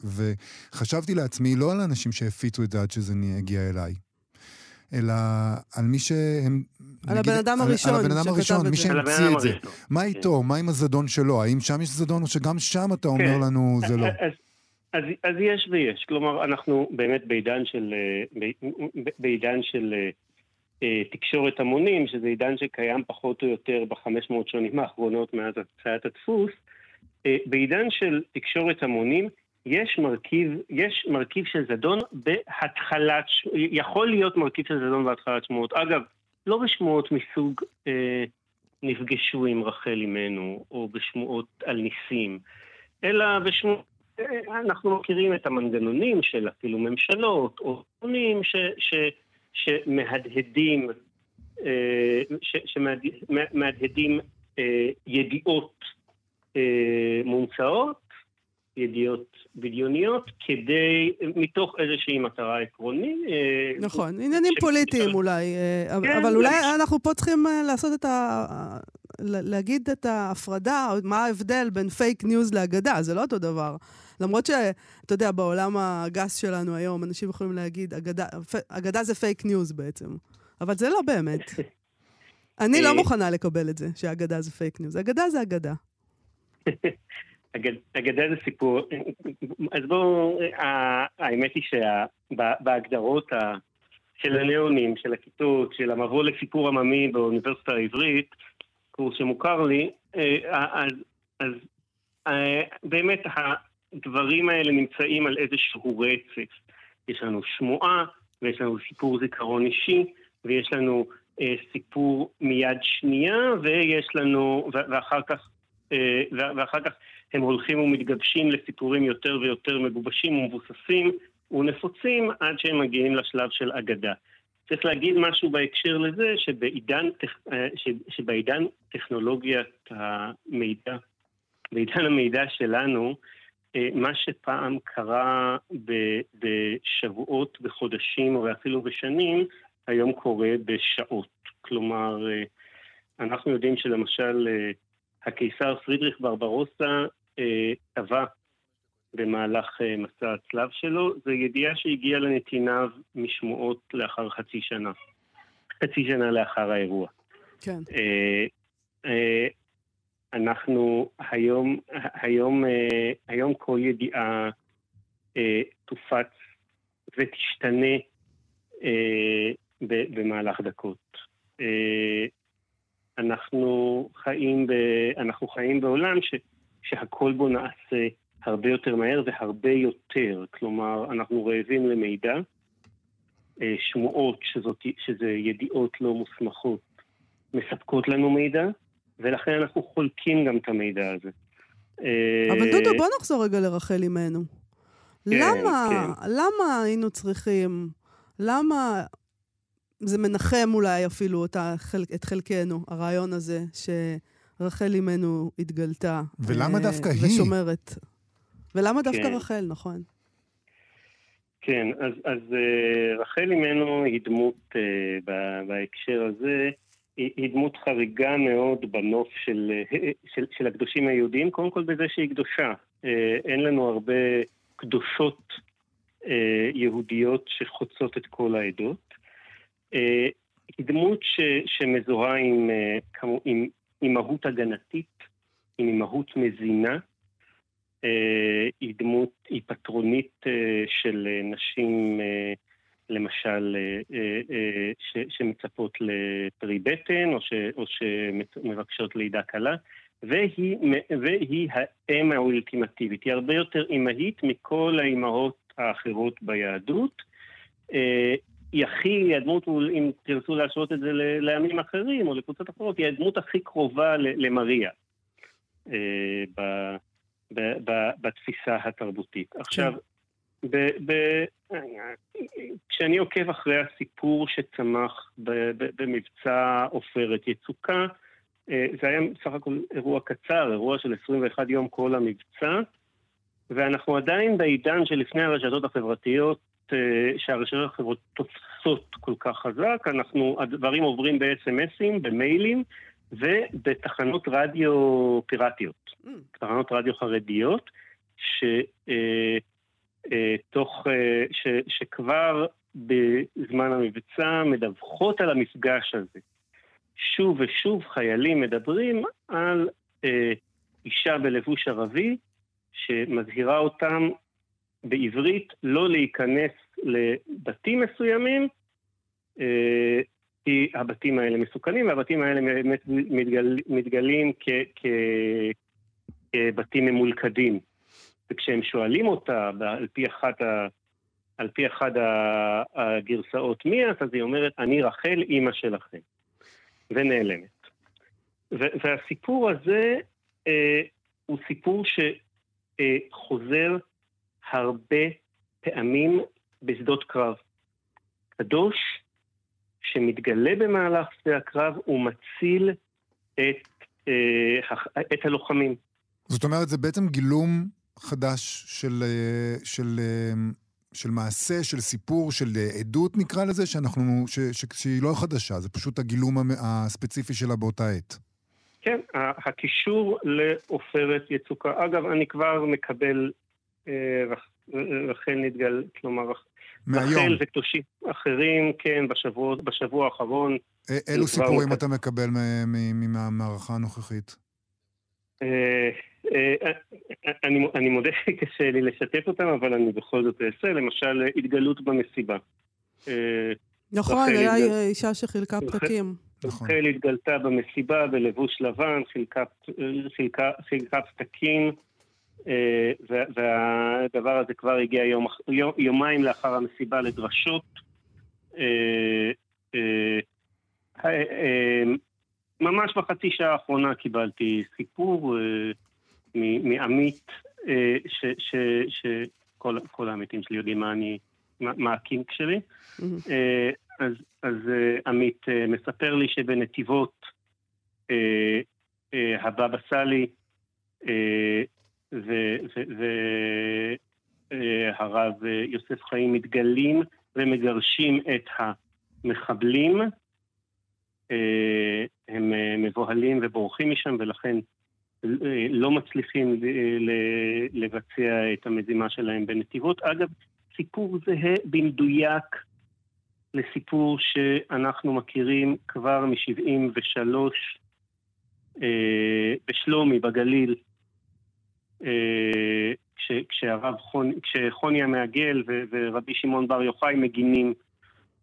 וחשבתי לעצמי, לא על האנשים שהפיצו את זה עד שזה הגיע אליי, אלא על מי שהם... על הבן אדם הראשון על הבן אדם הראשון, מי שהמציא את זה. מה כן. איתו? מה עם הזדון שלו? האם שם יש זדון, או שגם שם אתה אומר כן. לנו זה לא? אז, אז יש ויש. כלומר, אנחנו באמת בעידן של, בעידן של אה, אה, תקשורת המונים, שזה עידן שקיים פחות או יותר בחמש מאות שנים האחרונות מאז הצעת הדפוס, אה, בעידן של תקשורת המונים יש מרכיב, יש מרכיב של זדון בהתחלת, יכול להיות מרכיב של זדון בהתחלת שמועות. אגב, לא בשמועות מסוג אה, נפגשו עם רחל אימנו, או בשמועות על ניסים, אלא בשמועות, אה, אנחנו מכירים את המנגנונים של אפילו ממשלות, או. ש שמהדהדים, אה, שמהדהדים אה, ידיעות אה, מומצאות, ידיעות בדיוניות, כדי, מתוך איזושהי מטרה עקרונית. נכון, עניינים פוליטיים אולי, כן, אבל אולי אנחנו פה צריכים לעשות את ה... להגיד את ההפרדה, מה ההבדל בין פייק ניוז לאגדה, זה לא אותו דבר. למרות שאתה יודע, בעולם הגס שלנו היום, אנשים יכולים להגיד, אגדה, אגדה זה פייק ניוז בעצם. אבל זה לא באמת. אני לא אה, מוכנה לקבל את זה, שאגדה זה פייק ניוז. אגדה זה אגדה. אגדה זה סיפור. אז בואו, האמת היא שבהגדרות של הנאונים, של הכיתות, של המבוא לסיפור עממי באוניברסיטה העברית, קורס שמוכר לי, אה, אז, אז אה, באמת הדברים האלה נמצאים על איזשהו רצף. יש לנו שמועה, ויש לנו סיפור זיכרון אישי, ויש לנו אה, סיפור מיד שנייה, ויש לנו, ואחר כך, ואחר כך הם הולכים ומתגבשים לסיפורים יותר ויותר מגובשים ומבוססים ונפוצים עד שהם מגיעים לשלב של אגדה. צריך להגיד משהו בהקשר לזה, שבעידן, אה, שבעידן טכנולוגיית המידע, בעידן המידע שלנו, אה, מה שפעם קרה בשבועות, בחודשים או אפילו בשנים, היום קורה בשעות. כלומר, אה, אנחנו יודעים שלמשל הקיסר פרידריך ברברוסה טבע במהלך מסע הצלב שלו, זו ידיעה שהגיעה לנתיניו משמועות לאחר חצי שנה. חצי שנה לאחר האירוע. כן. אנחנו היום, היום, אה, היום כל ידיעה אה, תופץ ותשתנה אה, במהלך דקות. אנחנו חיים, ב, אנחנו חיים בעולם ש, שהכל בו נעשה הרבה יותר מהר והרבה יותר. כלומר, אנחנו רעבים למידע, שמועות, שזאת, שזה ידיעות לא מוסמכות, מספקות לנו מידע, ולכן אנחנו חולקים גם את המידע הזה. אבל אה, דודו, בוא נחזור רגע לרחל אימנו. כן, למה, כן. למה היינו צריכים, למה זה מנחם אולי אפילו אותה, את חלקנו, הרעיון הזה, שרחל אימנו התגלתה. ולמה אה, דווקא היא? ושומרת. ולמה דווקא כן. רחל, נכון. כן, אז, אז uh, רחל אימנו היא דמות uh, בהקשר הזה, היא, היא דמות חריגה מאוד בנוף של, של, של הקדושים היהודיים, קודם כל בזה שהיא קדושה. אה, אין לנו הרבה קדושות אה, יהודיות שחוצות את כל העדות. אה, היא דמות ש, שמזוהה עם, עם, עם מהות הגנתית, עם מהות מזינה. היא דמות, היא פטרונית של נשים למשל, אה, אה, אה, ש, שמצפות לפרי בטן, או, ש, או שמבקשות לידה קלה, והיא, והיא האם האולטימטיבית. היא הרבה יותר אימהית מכל האימהות האחרות ביהדות. היא הכי, הדמות, אם תרצו להשוות את זה לעמים אחרים או לקבוצות אחרות, היא הדמות הכי קרובה למריה אה, ב, ב, ב, בתפיסה התרבותית. כן. עכשיו, ב, ב, כשאני עוקב אחרי הסיפור שצמח ב, ב, במבצע עופרת יצוקה, אה, זה היה סך הכל אירוע קצר, אירוע של 21 יום כל המבצע, ואנחנו עדיין בעידן שלפני הרשתות החברתיות, שהרשתות החברתיות תופסות כל כך חזק, אנחנו, הדברים עוברים ב-SMSים, במיילים ובתחנות רדיו פיראטיות, mm. תחנות רדיו חרדיות, שתוך, אה, ש, שכבר בזמן המבצע מדווחות על המפגש הזה. שוב ושוב חיילים מדברים על אה, אישה בלבוש ערבי שמזהירה אותם בעברית לא להיכנס לבתים מסוימים, אה, כי הבתים האלה מסוכנים, והבתים האלה באמת מתגל, מתגלים כ, כ, כבתים ממולכדים. וכשהם שואלים אותה על פי אחת, ה, על פי אחת הגרסאות מי את, אז היא אומרת, אני רחל, אימא שלכם. ונעלמת. והסיפור הזה אה, הוא סיפור שחוזר הרבה פעמים בשדות קרב. קדוש שמתגלה במהלך שדה הקרב, הוא מציל את, אה, את הלוחמים. זאת אומרת, זה בעצם גילום חדש של, אה, של, אה, של מעשה, של סיפור, של עדות נקרא לזה, שאנחנו, ש, ש, שהיא לא חדשה, זה פשוט הגילום הספציפי שלה באותה עת. כן, הקישור לעופרת יצוקה. אגב, אני כבר מקבל רחל נתגל, כלומר, מהיום. רחל וקדושים אחרים, כן, בשבוע, בשבוע האחרון. אילו סיפורים אתה מקבל מהמערכה הנוכחית? אה, אה, אני, אני מודה שקשה לי לשתף אותם, אבל אני בכל זאת אעשה, למשל התגלות במסיבה. נכון, היה אישה שחילקה פתקים. נכון. רחל התגלתה במסיבה בלבוש לבן, חילקה, חילקה, חילקה פתקים, והדבר הזה כבר הגיע יום, יומיים לאחר המסיבה לדרשות. ממש בחצי שעה האחרונה קיבלתי סיפור אה, מעמית, אה, שכל העמיתים שלי יודעים מה אני, מה, הקינק שלי. Mm-hmm. אה, אז, אז אה, עמית אה, מספר לי שבנתיבות אה, אה, הבבא סאלי אה, והרב אה, יוסף חיים מתגלים ומגרשים את המחבלים. אה, הם אה, מבוהלים ובורחים משם, ולכן אה, לא מצליחים לבצע את המזימה שלהם בנתיבות. אגב, סיפור זהה במדויק לסיפור שאנחנו מכירים כבר מ-73 בשלומי, בגליל, כשהרב חוני, כשחוני המעגל ורבי שמעון בר יוחאי מגינים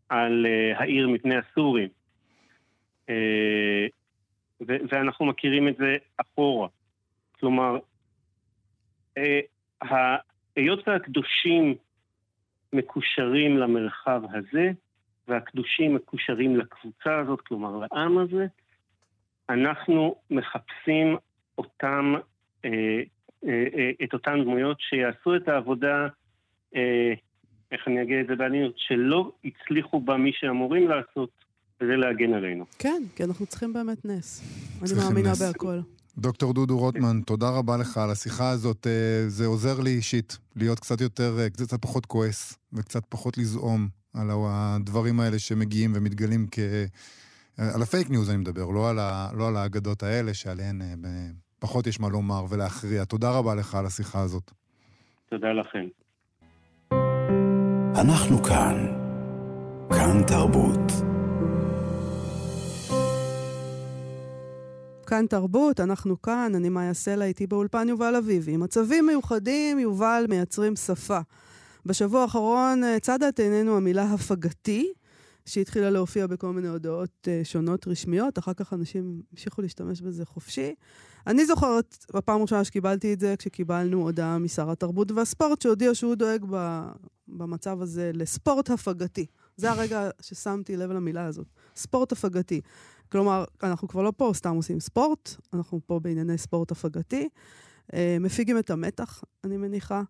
על העיר מפני הסורים. אה, ואנחנו מכירים את זה אחורה. כלומר, אה, היות והקדושים מקושרים למרחב הזה, והקדושים מקושרים לקבוצה הזאת, כלומר לעם הזה, אנחנו מחפשים אותם, אה, את אותן דמויות שיעשו את העבודה, איך אני אגיד את זה בעדינות, שלא הצליחו בה מי שאמורים לעשות, וזה להגן עלינו. כן, כי אנחנו צריכים באמת נס. אני מאמינה נס. בהכל. דוקטור דודו רוטמן, תודה רבה לך על השיחה הזאת. אה, זה עוזר לי אישית להיות קצת יותר, אה, קצת פחות כועס וקצת פחות לזעום על הדברים האלה שמגיעים ומתגלים כ... אה, על הפייק ניוז אני מדבר, לא על, ה... לא על האגדות האלה שעליהן פחות יש מה לומר ולהכריע. תודה רבה לך על השיחה הזאת. תודה לכם. אנחנו כאן. כאן תרבות. כאן תרבות, אנחנו כאן, אני מאיה סלע, איתי באולפן יובל אביבי. מצבים מיוחדים, יובל מייצרים שפה. בשבוע האחרון אה, צדה את עינינו המילה הפגתי, שהתחילה להופיע בכל מיני הודעות uh, שונות רשמיות, אחר כך אנשים המשיכו להשתמש בזה חופשי. אני זוכרת, בפעם הראשונה שקיבלתי את זה, כשקיבלנו הודעה משר התרבות והספורט, שהודיע שהוא דואג ב, במצב הזה לספורט הפגתי. זה הרגע ששמתי לב למילה הזאת. ספורט הפגתי. כלומר, אנחנו כבר לא פה סתם עושים ספורט, אנחנו פה בענייני ספורט הפגתי. אה, מפיגים את המתח, אני מניחה.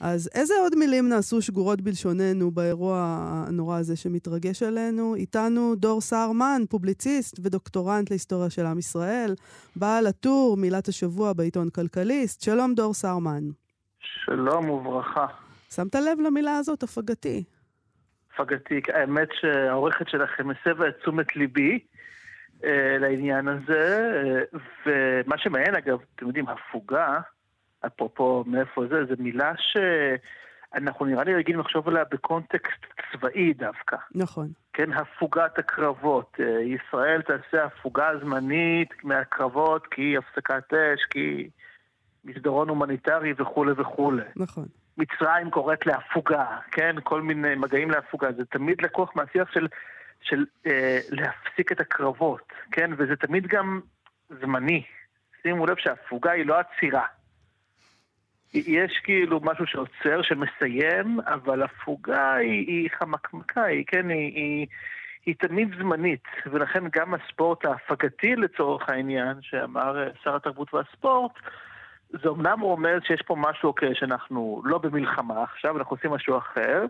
אז איזה עוד מילים נעשו שגורות בלשוננו באירוע הנורא הזה שמתרגש עלינו? איתנו דור סהרמן, פובליציסט ודוקטורנט להיסטוריה של עם ישראל, בעל הטור, מילת השבוע בעיתון כלכליסט. שלום דור סהרמן. שלום וברכה. שמת לב למילה הזאת, הפגתי? הפגתי, האמת שהעורכת שלכם הסבה את תשומת ליבי אה, לעניין הזה, אה, ומה שמעניין אגב, אתם יודעים, הפוגה, אפרופו מאיפה זה, זו מילה שאנחנו נראה לי רגילים לחשוב עליה בקונטקסט צבאי דווקא. נכון. כן, הפוגת הקרבות. אה, ישראל תעשה הפוגה זמנית מהקרבות כי הפסקת אש, כי מסדרון הומניטרי וכולי וכולי. נכון. מצרים קוראת להפוגה, כן? כל מיני מגעים להפוגה. זה תמיד לקוח מהשיח של, של אה, להפסיק את הקרבות, כן? וזה תמיד גם זמני. שימו לב שההפוגה היא לא עצירה. יש כאילו משהו שעוצר, שמסיים, אבל הפוגה היא, היא חמקמקה, היא, כן, היא, היא, היא תמיד זמנית, ולכן גם הספורט ההפגתי לצורך העניין, שאמר שר התרבות והספורט, זה אמנם רומז שיש פה משהו, אוקיי, שאנחנו לא במלחמה עכשיו, אנחנו עושים משהו אחר,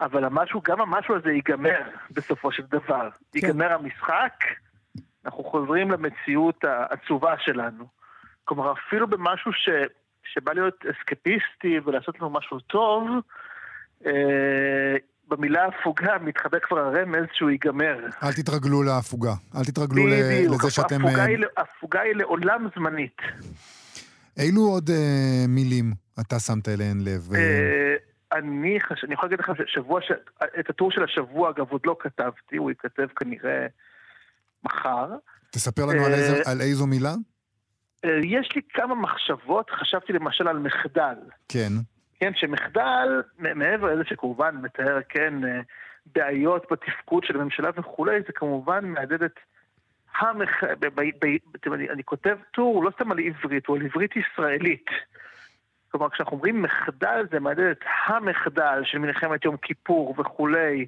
אבל המשהו, גם המשהו הזה ייגמר בסופו של דבר. כן. ייגמר המשחק, אנחנו חוזרים למציאות העצובה שלנו. כלומר, אפילו במשהו ש... שבא להיות אסקפיסטי ולעשות לנו משהו טוב, אה, במילה הפוגה מתחבא כבר הרמז שהוא ייגמר. אל תתרגלו להפוגה. אל תתרגלו בדיוק, לזה שאתם... הפוגה, אה, היא, הפוגה היא לעולם זמנית. אילו עוד אה, מילים אתה שמת אליהן לב? אה, אני, חש... אני יכול להגיד לך ששבוע, ש... את הטור של השבוע, אגב, עוד לא כתבתי, הוא ייכתב כנראה מחר. תספר לנו על, איזו, על איזו מילה. אה, יש לי כמה מחשבות, חשבתי למשל על מחדל. כן. כן, שמחדל, מעבר לזה שכמובן מתאר, כן, אה, בעיות בתפקוד של הממשלה וכולי, זה כמובן מהדהד את המח... ב... ב... ב... אני, אני כותב טור לא סתם על עברית, הוא על עברית ישראלית. כלומר, כשאנחנו אומרים מחדל, זה מהדהד את המחדל של מלחמת יום כיפור וכולי.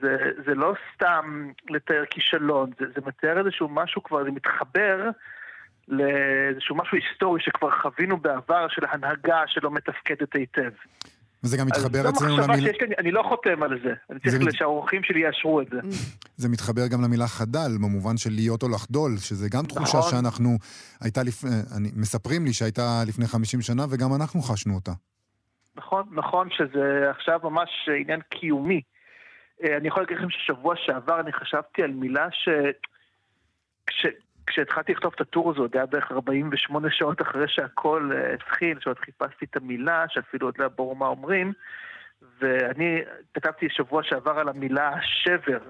זה, זה לא סתם לתאר כישלון, זה, זה מתאר איזשהו משהו כבר, זה מתחבר לאיזשהו משהו היסטורי שכבר חווינו בעבר של הנהגה שלא מתפקדת היטב. וזה גם מתחבר אצלנו למילה... לי, אני לא חותם על זה. אני צריך מת... שהאורחים שלי יאשרו את זה. זה מתחבר גם למילה חדל, במובן של להיות או לחדול, שזה גם תחושה נכון. שאנחנו... הייתה לפני... אני... מספרים לי שהייתה לפני 50 שנה, וגם אנחנו חשנו אותה. נכון, נכון שזה עכשיו ממש עניין קיומי. אה, אני יכול להגיד לכם ששבוע שעבר אני חשבתי על מילה ש... כש... כשהתחלתי לכתוב את הטור הזה, זה היה בערך 48 שעות אחרי שהכל uh, התחיל, שעוד חיפשתי את המילה, שאפילו עוד לא ברור מה אומרים, ואני כתבתי שבוע שעבר על המילה שבר,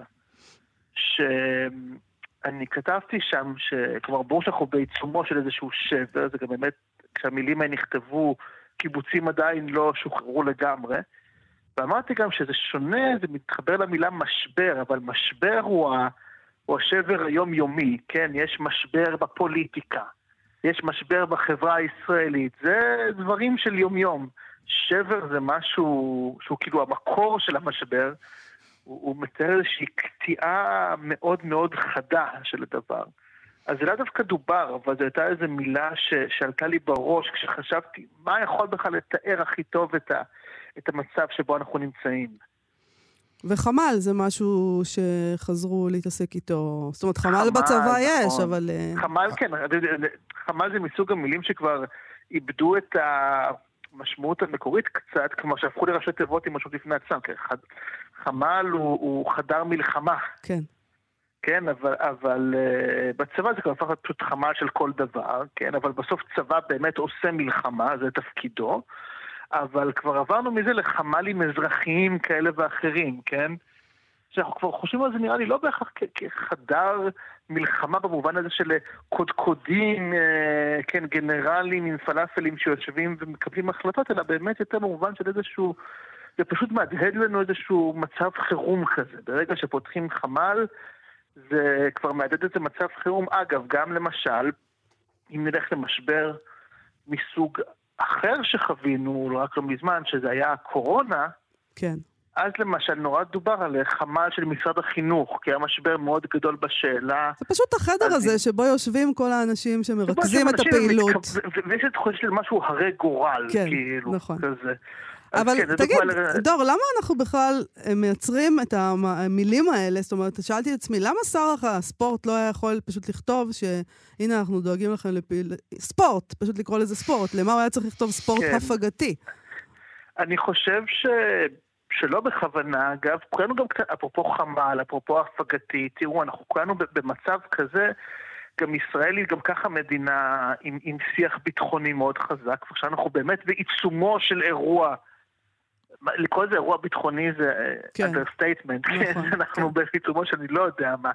שאני כתבתי שם, שכבר ברור שאנחנו בעיצומו של איזשהו שבר, זה גם באמת, כשהמילים האלה נכתבו, קיבוצים עדיין לא שוחררו לגמרי. ואמרתי גם שזה שונה, זה מתחבר למילה משבר, אבל משבר הוא ה... הוא השבר היומיומי, כן? יש משבר בפוליטיקה, יש משבר בחברה הישראלית, זה דברים של יומיום. שבר זה משהו שהוא כאילו המקור של המשבר, הוא, הוא מתאר איזושהי קטיעה מאוד מאוד חדה של הדבר. אז זה לא דווקא דובר, אבל זו הייתה איזו מילה ש, שעלתה לי בראש כשחשבתי מה יכול בכלל לתאר הכי טוב את, ה, את המצב שבו אנחנו נמצאים. וחמ"ל זה משהו שחזרו להתעסק איתו. זאת אומרת, חמ"ל בצבא נכון. יש, אבל... אה, חמ"ל כן, חמ"ל זה מסוג המילים שכבר איבדו את המשמעות המקורית קצת, כלומר שהפכו לראשי תיבות עם משהו לפני עצמם. חמ"ל הוא, הוא חדר מלחמה. כן. כן, אבל, אבל uh, בצבא זה כבר הפך להיות פשוט חמ"ל של כל דבר, כן, אבל בסוף צבא באמת עושה מלחמה, זה תפקידו. אבל כבר עברנו מזה לחמ"לים אזרחיים כאלה ואחרים, כן? שאנחנו כבר חושבים על זה נראה לי לא בהכרח כחדר מלחמה במובן הזה של קודקודים, אה, כן, גנרלים עם פלאפלים שיושבים ומקבלים החלטות, אלא באמת יותר במובן של איזשהו, זה פשוט מהדהד לנו איזשהו מצב חירום כזה. ברגע שפותחים חמ"ל, זה כבר מהדהד איזה מצב חירום. אגב, גם למשל, אם נלך למשבר מסוג אחר שחווינו רק לא מזמן, שזה היה הקורונה, כן. אז למשל נורא דובר על חמ"ל של משרד החינוך, כי היה משבר מאוד גדול בשאלה. זה פשוט החדר הזה שבו יושבים כל האנשים שמרכזים את הפעילות. ויש את חושבת של משהו הרי גורל, כן, כאילו, נכון. כזה. אבל כן, תגיד, דוגמה... דור, למה אנחנו בכלל אה, מייצרים את המילים האלה? זאת אומרת, שאלתי את עצמי, למה שר הספורט לא היה יכול פשוט לכתוב שהנה, אנחנו דואגים לכם לפעיל... ספורט, פשוט לקרוא לזה ספורט. למה הוא היה צריך לכתוב ספורט כן. הפגתי? אני חושב ש... שלא בכוונה, אגב, כולנו גם קצת, אפרופו חמ"ל, אפרופו הפגתי, תראו, אנחנו כולנו במצב כזה, גם ישראל היא גם ככה מדינה עם, עם שיח ביטחוני מאוד חזק, ועכשיו אנחנו באמת בעיצומו של אירוע. לקרוא לזה אירוע ביטחוני זה כן. understatement, כן, נכון, אנחנו כן. בעיצומו שאני לא יודע מה.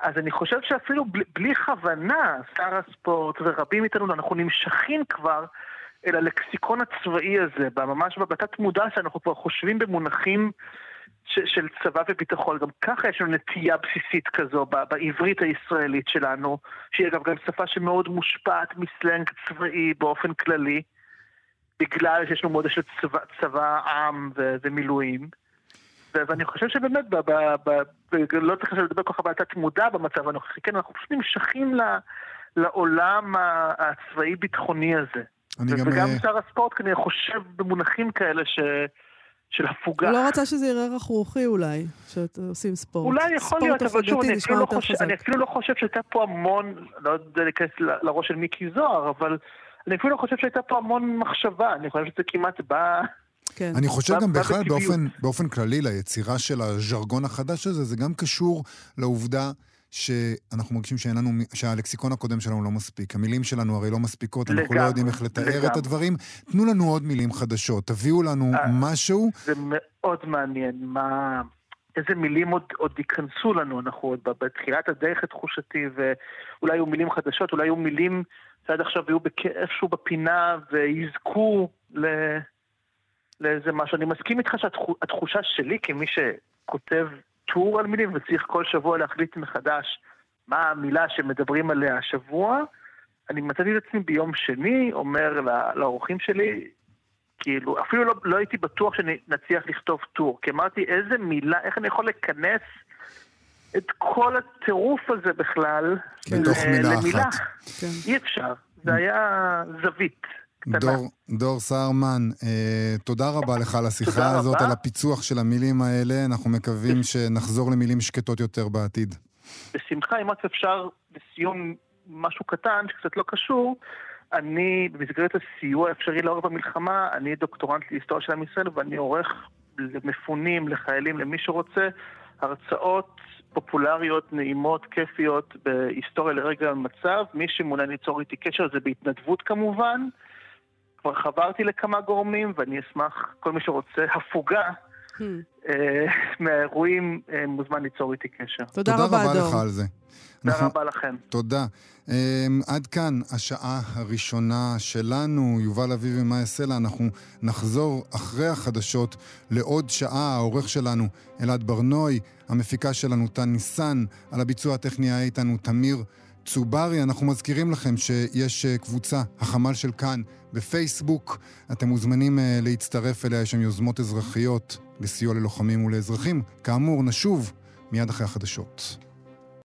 אז אני חושב שאפילו בלי, בלי כוונה, שר הספורט ורבים מאיתנו, אנחנו נמשכים כבר אל הלקסיקון הצבאי הזה, ממש בתת מודע שאנחנו כבר חושבים במונחים ש, של צבא וביטחון. גם ככה יש לנו נטייה בסיסית כזו בעברית הישראלית שלנו, שהיא אגב גם שפה שמאוד מושפעת מסלנג צבאי באופן כללי, בגלל שיש לנו מודע של צבא, צבא עם ו, ומילואים. ואני חושב שבאמת, ב, ב, ב, ב, לא צריך לדבר כל כך על תת מודע במצב הנוכחי, כן, אנחנו פשוט נמשכים לעולם הצבאי-ביטחוני הזה. וגם גם... אה, שר הספורט כנראה חושב במונחים כאלה ש... של הפוגה. הוא לא רצה שזה יראה רכרוכי אולי, שעושים ספורט. אולי יכול להיות, אבל שוב, אני אפילו, לא חושב, אני אפילו לא חושב שהייתה פה המון, לא יודע להיכנס לראש של מיקי זוהר, אבל אני אפילו לא חושב שהייתה פה המון מחשבה, אני חושב שזה כמעט בא... כן. אני חושב גם בכלל באופן, באופן כללי ליצירה של הז'רגון החדש הזה, זה גם קשור לעובדה שאנחנו מרגישים לנו, שהלקסיקון הקודם שלנו לא מספיק. המילים שלנו הרי לא מספיקות, אנחנו לא יודעים איך לתאר לגמרי. את הדברים. תנו לנו עוד מילים חדשות, תביאו לנו אה, משהו. זה מאוד מעניין, מה... איזה מילים עוד, עוד ייכנסו לנו, אנחנו עוד בתחילת הדרך את תחושתי, ואולי יהיו מילים חדשות, אולי יהיו מילים שעד עכשיו יהיו איפשהו בפינה ויזכו ל... לאיזה משהו. אני מסכים איתך שהתחושה שלי כמי שכותב טור על מילים וצריך כל שבוע להחליט מחדש מה המילה שמדברים עליה השבוע. אני מצאתי את עצמי ביום שני, אומר לאורחים שלי, כאילו, אפילו לא, לא הייתי בטוח שנצליח לכתוב טור, כי אמרתי איזה מילה, איך אני יכול לכנס את כל הטירוף הזה בכלל בתוך מילה אחת. כן. אי אפשר, זה היה זווית. דור, דור סהרמן, אה, תודה רבה לך על השיחה הזאת, רבה. על הפיצוח של המילים האלה. אנחנו מקווים שנחזור למילים שקטות יותר בעתיד. בשמחה, אם רק אפשר, לסיום משהו קטן, שקצת לא קשור, אני, במסגרת הסיוע האפשרי לאור במלחמה, אני דוקטורנט להיסטוריה של עם ישראל, ואני עורך למפונים, לחיילים, למי שרוצה, הרצאות פופולריות, נעימות, כיפיות, בהיסטוריה לרגע המצב. מי שמעוניין ליצור איתי קשר זה בהתנדבות כמובן. כבר חברתי לכמה גורמים, ואני אשמח, כל מי שרוצה הפוגה hmm. אה, מהאירועים אה, מוזמן ליצור איתי קשר. תודה רבה, דור. תודה רבה לך על זה. תודה רבה לכם. תודה. Um, עד כאן השעה הראשונה שלנו, יובל אביב ומאיה סלע. אנחנו נחזור אחרי החדשות לעוד שעה. העורך שלנו אלעד ברנוי, המפיקה שלנו טל ניסן, על הביצוע הטכני היה איתנו תמיר צוברי. אנחנו מזכירים לכם שיש קבוצה, החמ"ל של כאן, בפייסבוק. אתם מוזמנים uh, להצטרף אליה, יש שם יוזמות אזרחיות לסיוע ללוחמים ולאזרחים. כאמור, נשוב מיד אחרי החדשות.